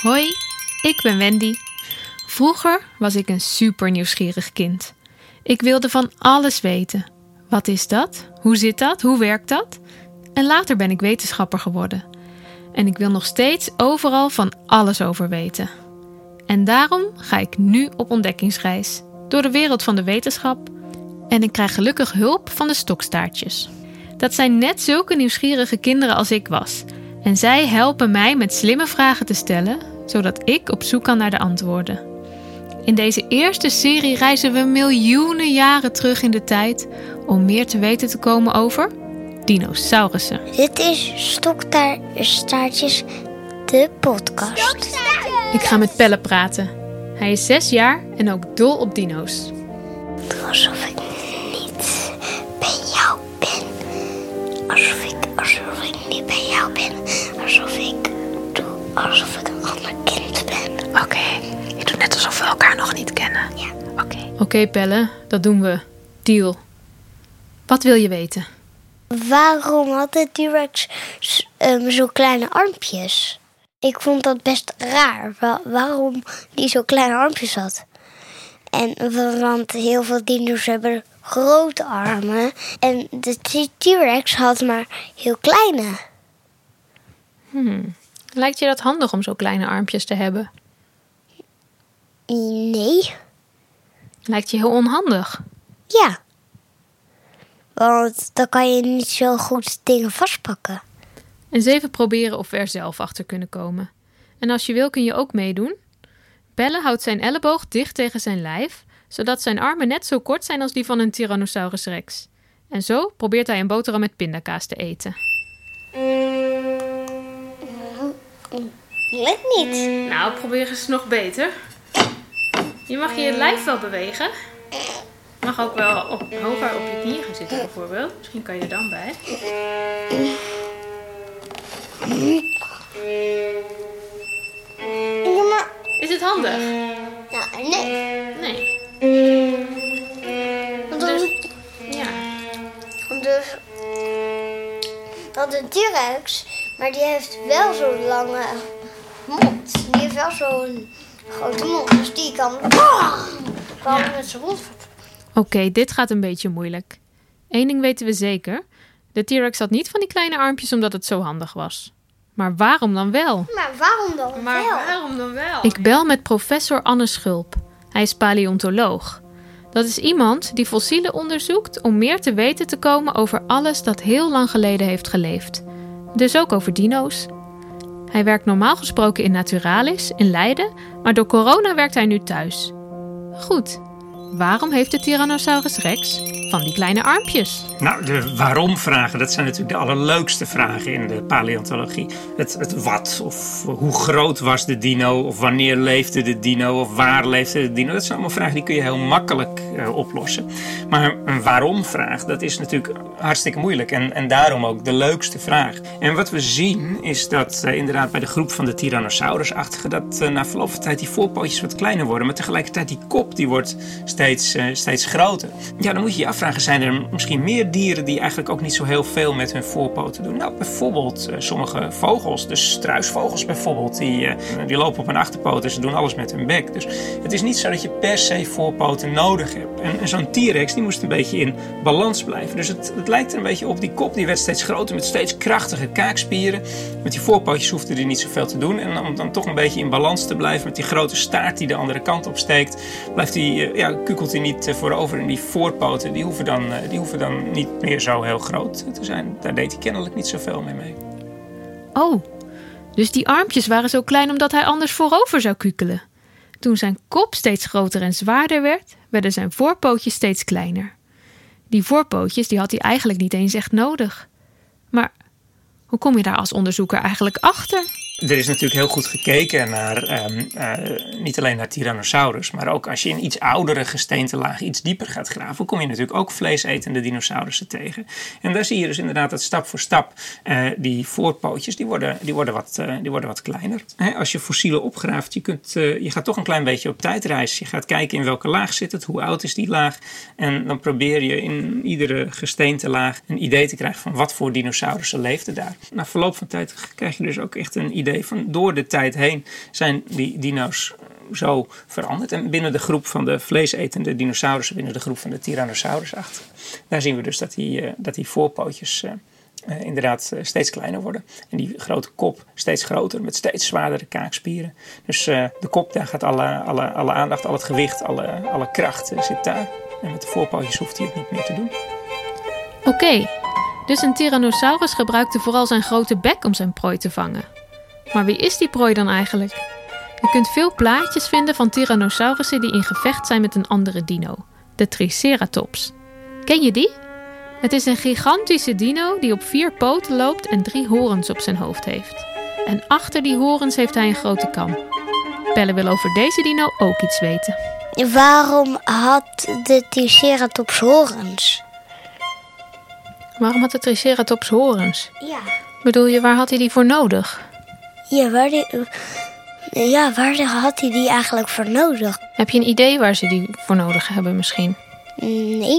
Hoi, ik ben Wendy. Vroeger was ik een super nieuwsgierig kind. Ik wilde van alles weten. Wat is dat? Hoe zit dat? Hoe werkt dat? En later ben ik wetenschapper geworden. En ik wil nog steeds overal van alles over weten. En daarom ga ik nu op ontdekkingsreis door de wereld van de wetenschap. En ik krijg gelukkig hulp van de stokstaartjes. Dat zijn net zulke nieuwsgierige kinderen als ik was. En zij helpen mij met slimme vragen te stellen, zodat ik op zoek kan naar de antwoorden. In deze eerste serie reizen we miljoenen jaren terug in de tijd om meer te weten te komen over dinosaurussen. Dit is Stokstaartjes, de podcast. Ik ga met Pelle praten. Hij is zes jaar en ook dol op dino's. Alsof ik niet bij jou ben. Alsof ik, alsof ik niet bij jou ben. Alsof ik doe alsof Oké, je doet net alsof we elkaar nog niet kennen. Ja. Oké. Oké, Pelle, dat doen we. Deal. Wat wil je weten? Waarom had de T-Rex ehm, zo kleine armpjes? Ik vond dat best raar. Wa- waarom die zo kleine armpjes had. En want heel veel dino's hebben grote armen. En de T-Rex had maar heel kleine. Lijkt je dat handig om zo kleine armpjes te hebben? Nee. Lijkt je heel onhandig? Ja. Want dan kan je niet zo goed dingen vastpakken. En zeven proberen of we er zelf achter kunnen komen. En als je wil kun je ook meedoen. Pelle houdt zijn elleboog dicht tegen zijn lijf, zodat zijn armen net zo kort zijn als die van een Tyrannosaurus rex. En zo probeert hij een boterham met pindakaas te eten. Lukt niet. Nou, probeer eens nog beter. Je mag je lijf wel bewegen. Je mag ook wel op, hoger op je knieën gaan zitten bijvoorbeeld. Misschien kan je er dan bij. Is het handig? Nou, nee. Nee. Dan, Ja. dus... Want een T-Rex, maar die heeft wel zo'n lange mond. Die heeft wel zo'n grote mond. Dus die kan... Kan met zijn mond... Oké, dit gaat een beetje moeilijk. Eén ding weten we zeker. De T-Rex had niet van die kleine armpjes omdat het zo handig was. Maar waarom dan wel? Maar waarom dan wel? waarom dan wel? Ik bel met professor Anne Schulp. Hij is paleontoloog. Dat is iemand die fossielen onderzoekt om meer te weten te komen over alles dat heel lang geleden heeft geleefd. Dus ook over dino's. Hij werkt normaal gesproken in Naturalis in Leiden, maar door corona werkt hij nu thuis. Goed, waarom heeft de Tyrannosaurus rex van die kleine armpjes? Nou, de waarom-vragen, dat zijn natuurlijk de allerleukste vragen in de paleontologie. Het, het wat, of hoe groot was de dino, of wanneer leefde de dino, of waar leefde de dino. Dat zijn allemaal vragen die kun je heel makkelijk eh, oplossen. Maar een waarom-vraag, dat is natuurlijk hartstikke moeilijk en, en daarom ook de leukste vraag. En wat we zien is dat eh, inderdaad bij de groep van de Tyrannosaurus-achtigen, dat eh, na verloop van tijd die voorpootjes wat kleiner worden, maar tegelijkertijd die kop die wordt eh, steeds groter. Ja, dan moet je je afvragen, zijn er misschien meer dieren die eigenlijk ook niet zo heel veel met hun voorpoten doen? Nou, bijvoorbeeld eh, sommige vogels, de struisvogels bijvoorbeeld, die, eh, die lopen op hun achterpoten en ze doen alles met hun bek. Dus het is niet zo dat je per se voorpoten nodig hebt. En, zo'n T-Rex die moest een beetje in balans blijven. Dus het, het lijkt er een beetje op, die kop die werd steeds groter met steeds krachtige kaakspieren. Met die voorpootjes hoefde er niet zoveel te doen. En om dan toch een beetje in balans te blijven met die grote staart die de andere kant op steekt, blijft eh, ja, kukelt hij niet eh, voorover. En die voorpoten die hoeven, dan, eh, die hoeven dan niet meer zo heel groot te zijn. Daar deed hij kennelijk niet zoveel mee mee. Oh, dus die armpjes waren zo klein omdat hij anders voorover zou kukelen. Toen zijn kop steeds groter en zwaarder werd, werden zijn voorpootjes steeds kleiner. Die voorpootjes die had hij eigenlijk niet eens echt nodig. Maar hoe kom je daar als onderzoeker eigenlijk achter? Er is natuurlijk heel goed gekeken naar, ehm, eh, niet alleen naar Tyrannosaurus, maar ook als je in iets oudere gesteentelagen iets dieper gaat graven, kom je natuurlijk ook vleesetende dinosaurussen tegen. En daar zie je dus inderdaad dat stap voor stap eh, die voorpootjes, die worden, die worden, wat, eh, die worden wat kleiner. Als je fossielen opgraaft, je, kunt, je gaat toch een klein beetje op tijdreis. Je gaat kijken in welke laag zit het, hoe oud is die laag. En dan probeer je in iedere gesteentelaag een idee te krijgen van wat voor dinosaurussen leefden daar. Na verloop van tijd krijg je dus ook echt een idee van door de tijd heen zijn die dino's zo veranderd. En binnen de groep van de vleesetende dinosaurussen, binnen de groep van de Tyrannosaurus achter, daar zien we dus dat die, eh, dat die voorpootjes eh, eh, inderdaad eh, steeds kleiner worden. En die grote kop steeds groter met steeds zwaardere kaakspieren. Dus eh, de kop, daar gaat alle, alle, alle aandacht, al het gewicht, alle, alle kracht eh, zit daar. En met de voorpootjes hoeft hij het niet meer te doen. Oké, dus een Tyrannosaurus gebruikte vooral zijn grote bek om zijn prooi te vangen. Maar wie is die prooi dan eigenlijk? Je kunt veel plaatjes vinden van Tyrannosaurussen die in gevecht zijn met een andere dino, de Triceratops. Ken je die? Het is een gigantische dino die op vier poten loopt en drie horens op zijn hoofd heeft. En achter die horens heeft hij een grote kam. Pelle wil over deze dino ook iets weten. Waarom had de Triceratops horens? Waarom had de Triceratops horens? Ja. Bedoel je, waar had hij die voor nodig? Ja, waar, die, ja, waar had hij die eigenlijk voor nodig? Heb je een idee waar ze die voor nodig hebben misschien? Nee.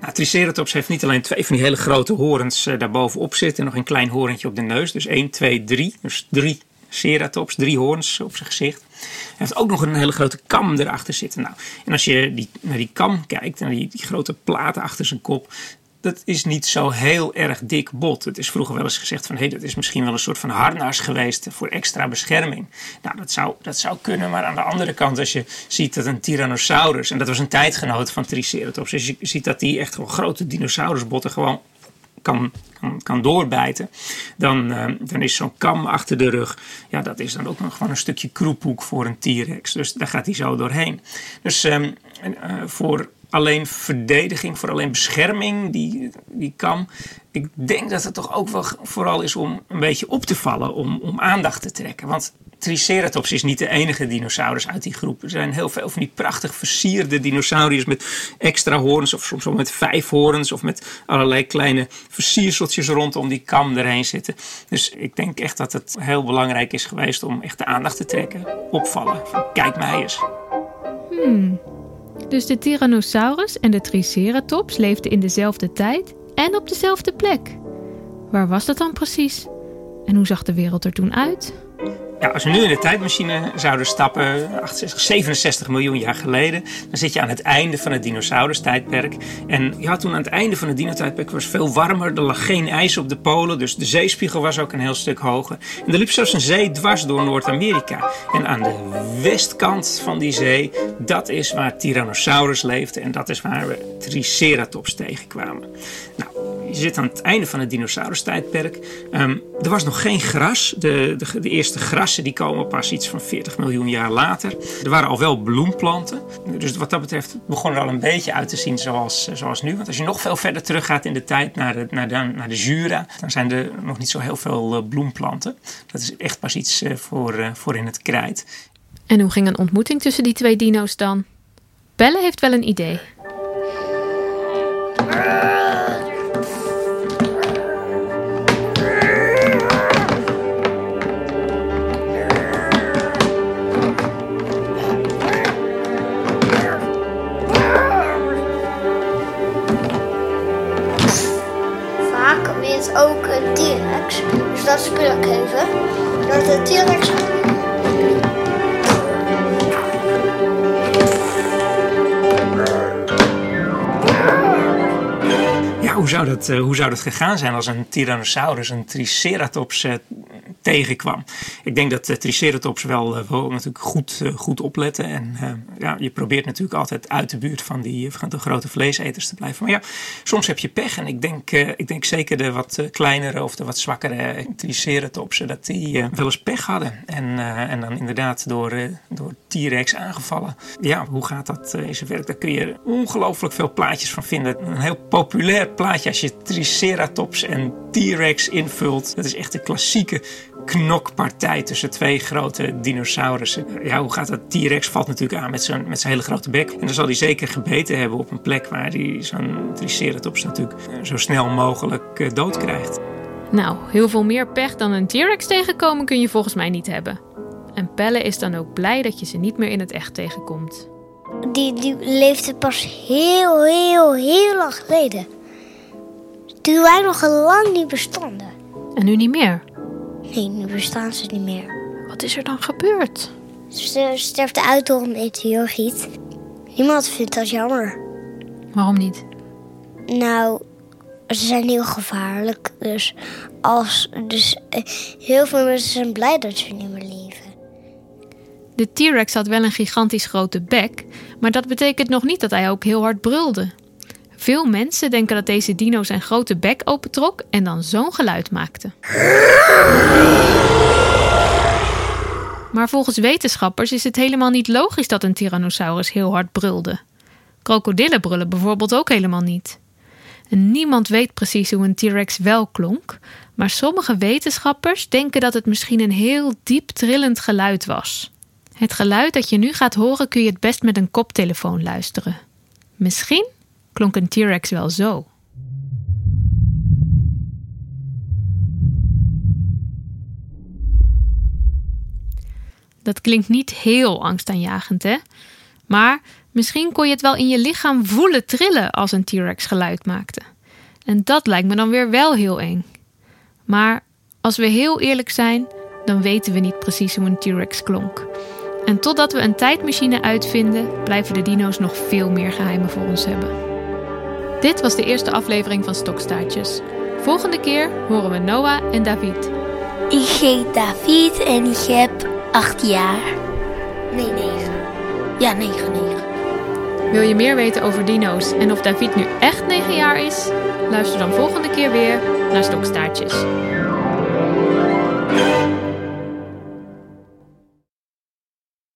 Nou, Triceratops heeft niet alleen twee van die hele grote horens uh, daarbovenop zitten. En nog een klein horentje op de neus. Dus 1, 2, 3. Dus drie ceratops, drie hoorns op zijn gezicht. Hij heeft ook nog een hele grote kam erachter zitten. Nou, en als je die, naar die kam kijkt, naar die, die grote platen achter zijn kop, dat is niet zo heel erg dik bot. Het is vroeger wel eens gezegd van hé, hey, dat is misschien wel een soort van harnas geweest voor extra bescherming. Nou, dat zou, dat zou kunnen, maar aan de andere kant, als je ziet dat een Tyrannosaurus, en dat was een tijdgenoot van Triceratops, dus je ziet dat die echt wel grote dinosaurusbotten gewoon kan, kan, kan doorbijten, dan, uh, dan is zo'n kam achter de rug, ja, dat is dan ook nog gewoon een stukje kroephoek voor een T-Rex. Dus daar gaat hij zo doorheen. Dus um, uh, voor alleen verdediging, voor alleen bescherming, die, die kam. Ik denk dat het toch ook wel vooral is om een beetje op te vallen, om, om aandacht te trekken. Want Triceratops is niet de enige dinosaurus uit die groep. Er zijn heel veel van die prachtig versierde dinosauriërs met extra horens, of soms wel met vijf horens, of met allerlei kleine versierseltjes rondom die kam erheen zitten. Dus ik denk echt dat het heel belangrijk is geweest om echt de aandacht te trekken, opvallen. Kijk mij eens. Hmm. Dus de Tyrannosaurus en de Triceratops leefden in dezelfde tijd en op dezelfde plek. Waar was dat dan precies? En hoe zag de wereld er toen uit? Ja, als we nu in de tijdmachine zouden stappen, 68, 67 miljoen jaar geleden, dan zit je aan het einde van het dinosaurus-tijdperk. En ja, toen aan het einde van het dino-tijdperk was veel warmer, er lag geen ijs op de polen, dus de zeespiegel was ook een heel stuk hoger. En er liep zelfs een zee dwars door Noord-Amerika. En aan de westkant van die zee, dat is waar Tyrannosaurus leefde en dat is waar we Triceratops tegenkwamen. Nou, je zit aan het einde van het dinosaurus-tijdperk. Um, er was nog geen gras. De, de, de, eerste grassen die komen pas iets van 40 miljoen jaar later. Er waren al wel bloemplanten. Dus wat dat betreft begon er al een beetje uit te zien zoals, zoals nu. Want als je nog veel verder teruggaat in de tijd naar de, naar de, naar de Jura... dan zijn er nog niet zo heel veel uh, bloemplanten. Dat is echt pas iets uh, voor, voor in het krijt. En hoe ging een ontmoeting tussen die twee dino's dan? Belle heeft wel een idee. ook zou, dat, uh, hoe zou dat gegaan zijn als een Tyrannosaurus een Triceratops uh, Ik denk dat de Triceratops wel, uh, wel natuurlijk goed, goed opletten. En ja, je probeert natuurlijk altijd uit de buurt van, die, van de grote vleeseters te blijven. Maar ja, soms heb je pech. En ik denk, ik denk zeker de wat kleinere of de wat zwakkere Triceratopsen, dat die wel eens pech hadden. En, en dan inderdaad door, door T-Rex aangevallen. Ja, hoe gaat dat in zijn werk? Daar kun je ongelooflijk veel plaatjes van vinden. Een heel populair plaatje als je Triceratops en T-Rex invult. Dat is echt een klassieke knokpartij tussen twee grote dinosaurussen. Ja, hoe gaat dat? T-Rex valt natuurlijk aan met zijn, met zijn hele grote bek. En dan zal hij zeker gebeten hebben op een plek waar hij zo'n Triceratops natuurlijk zo snel mogelijk dood krijgt. Nou, heel veel meer pech dan een T-Rex tegenkomen kun je volgens mij niet hebben. En Pelle is dan ook blij dat je ze niet meer in het echt tegenkomt. Die, die leefde pas heel, heel, heel lang geleden. Toen wij nog lang niet bestonden. En nu niet meer? Nee, nu bestaan ze niet meer. Wat is er dan gebeurd? Ze sterft uit door een meteoriet. Niemand vindt dat jammer. Waarom niet? Nou, ze zijn heel gevaarlijk. Dus, als, dus eh, heel veel mensen zijn blij dat ze niet meer leven. De T-Rex had wel een gigantisch grote bek, maar dat betekent nog niet dat hij ook heel hard brulde. Veel mensen denken dat deze dino zijn grote bek opentrok en dan zo'n geluid maakte. Maar volgens wetenschappers is het helemaal niet logisch dat een Tyrannosaurus heel hard brulde. Krokodillen brullen bijvoorbeeld ook helemaal niet. Niemand weet precies hoe een T-Rex wel klonk, maar sommige wetenschappers denken dat het misschien een heel diep trillend geluid was. Het geluid dat je nu gaat horen kun je het best met een koptelefoon luisteren. Misschien klonk een T-Rex wel zo. Dat klinkt niet heel angstaanjagend, hè? Maar misschien kon je het wel in je lichaam voelen trillen als een T-Rex geluid maakte. En dat lijkt me dan weer wel heel eng. Maar als we heel eerlijk zijn, dan weten we niet precies hoe een T-Rex klonk. En totdat we een tijdmachine uitvinden, blijven de dino's nog veel meer geheimen voor ons hebben. Dit was de eerste aflevering van Stokstaartjes. Volgende keer horen we Noah en David. Ik heet David en ik heb acht jaar. Nee, negen. Ja, negen, negen. Wil je meer weten over dino's en of David nu echt 9 jaar is? Luister dan volgende keer weer naar Stokstaartjes.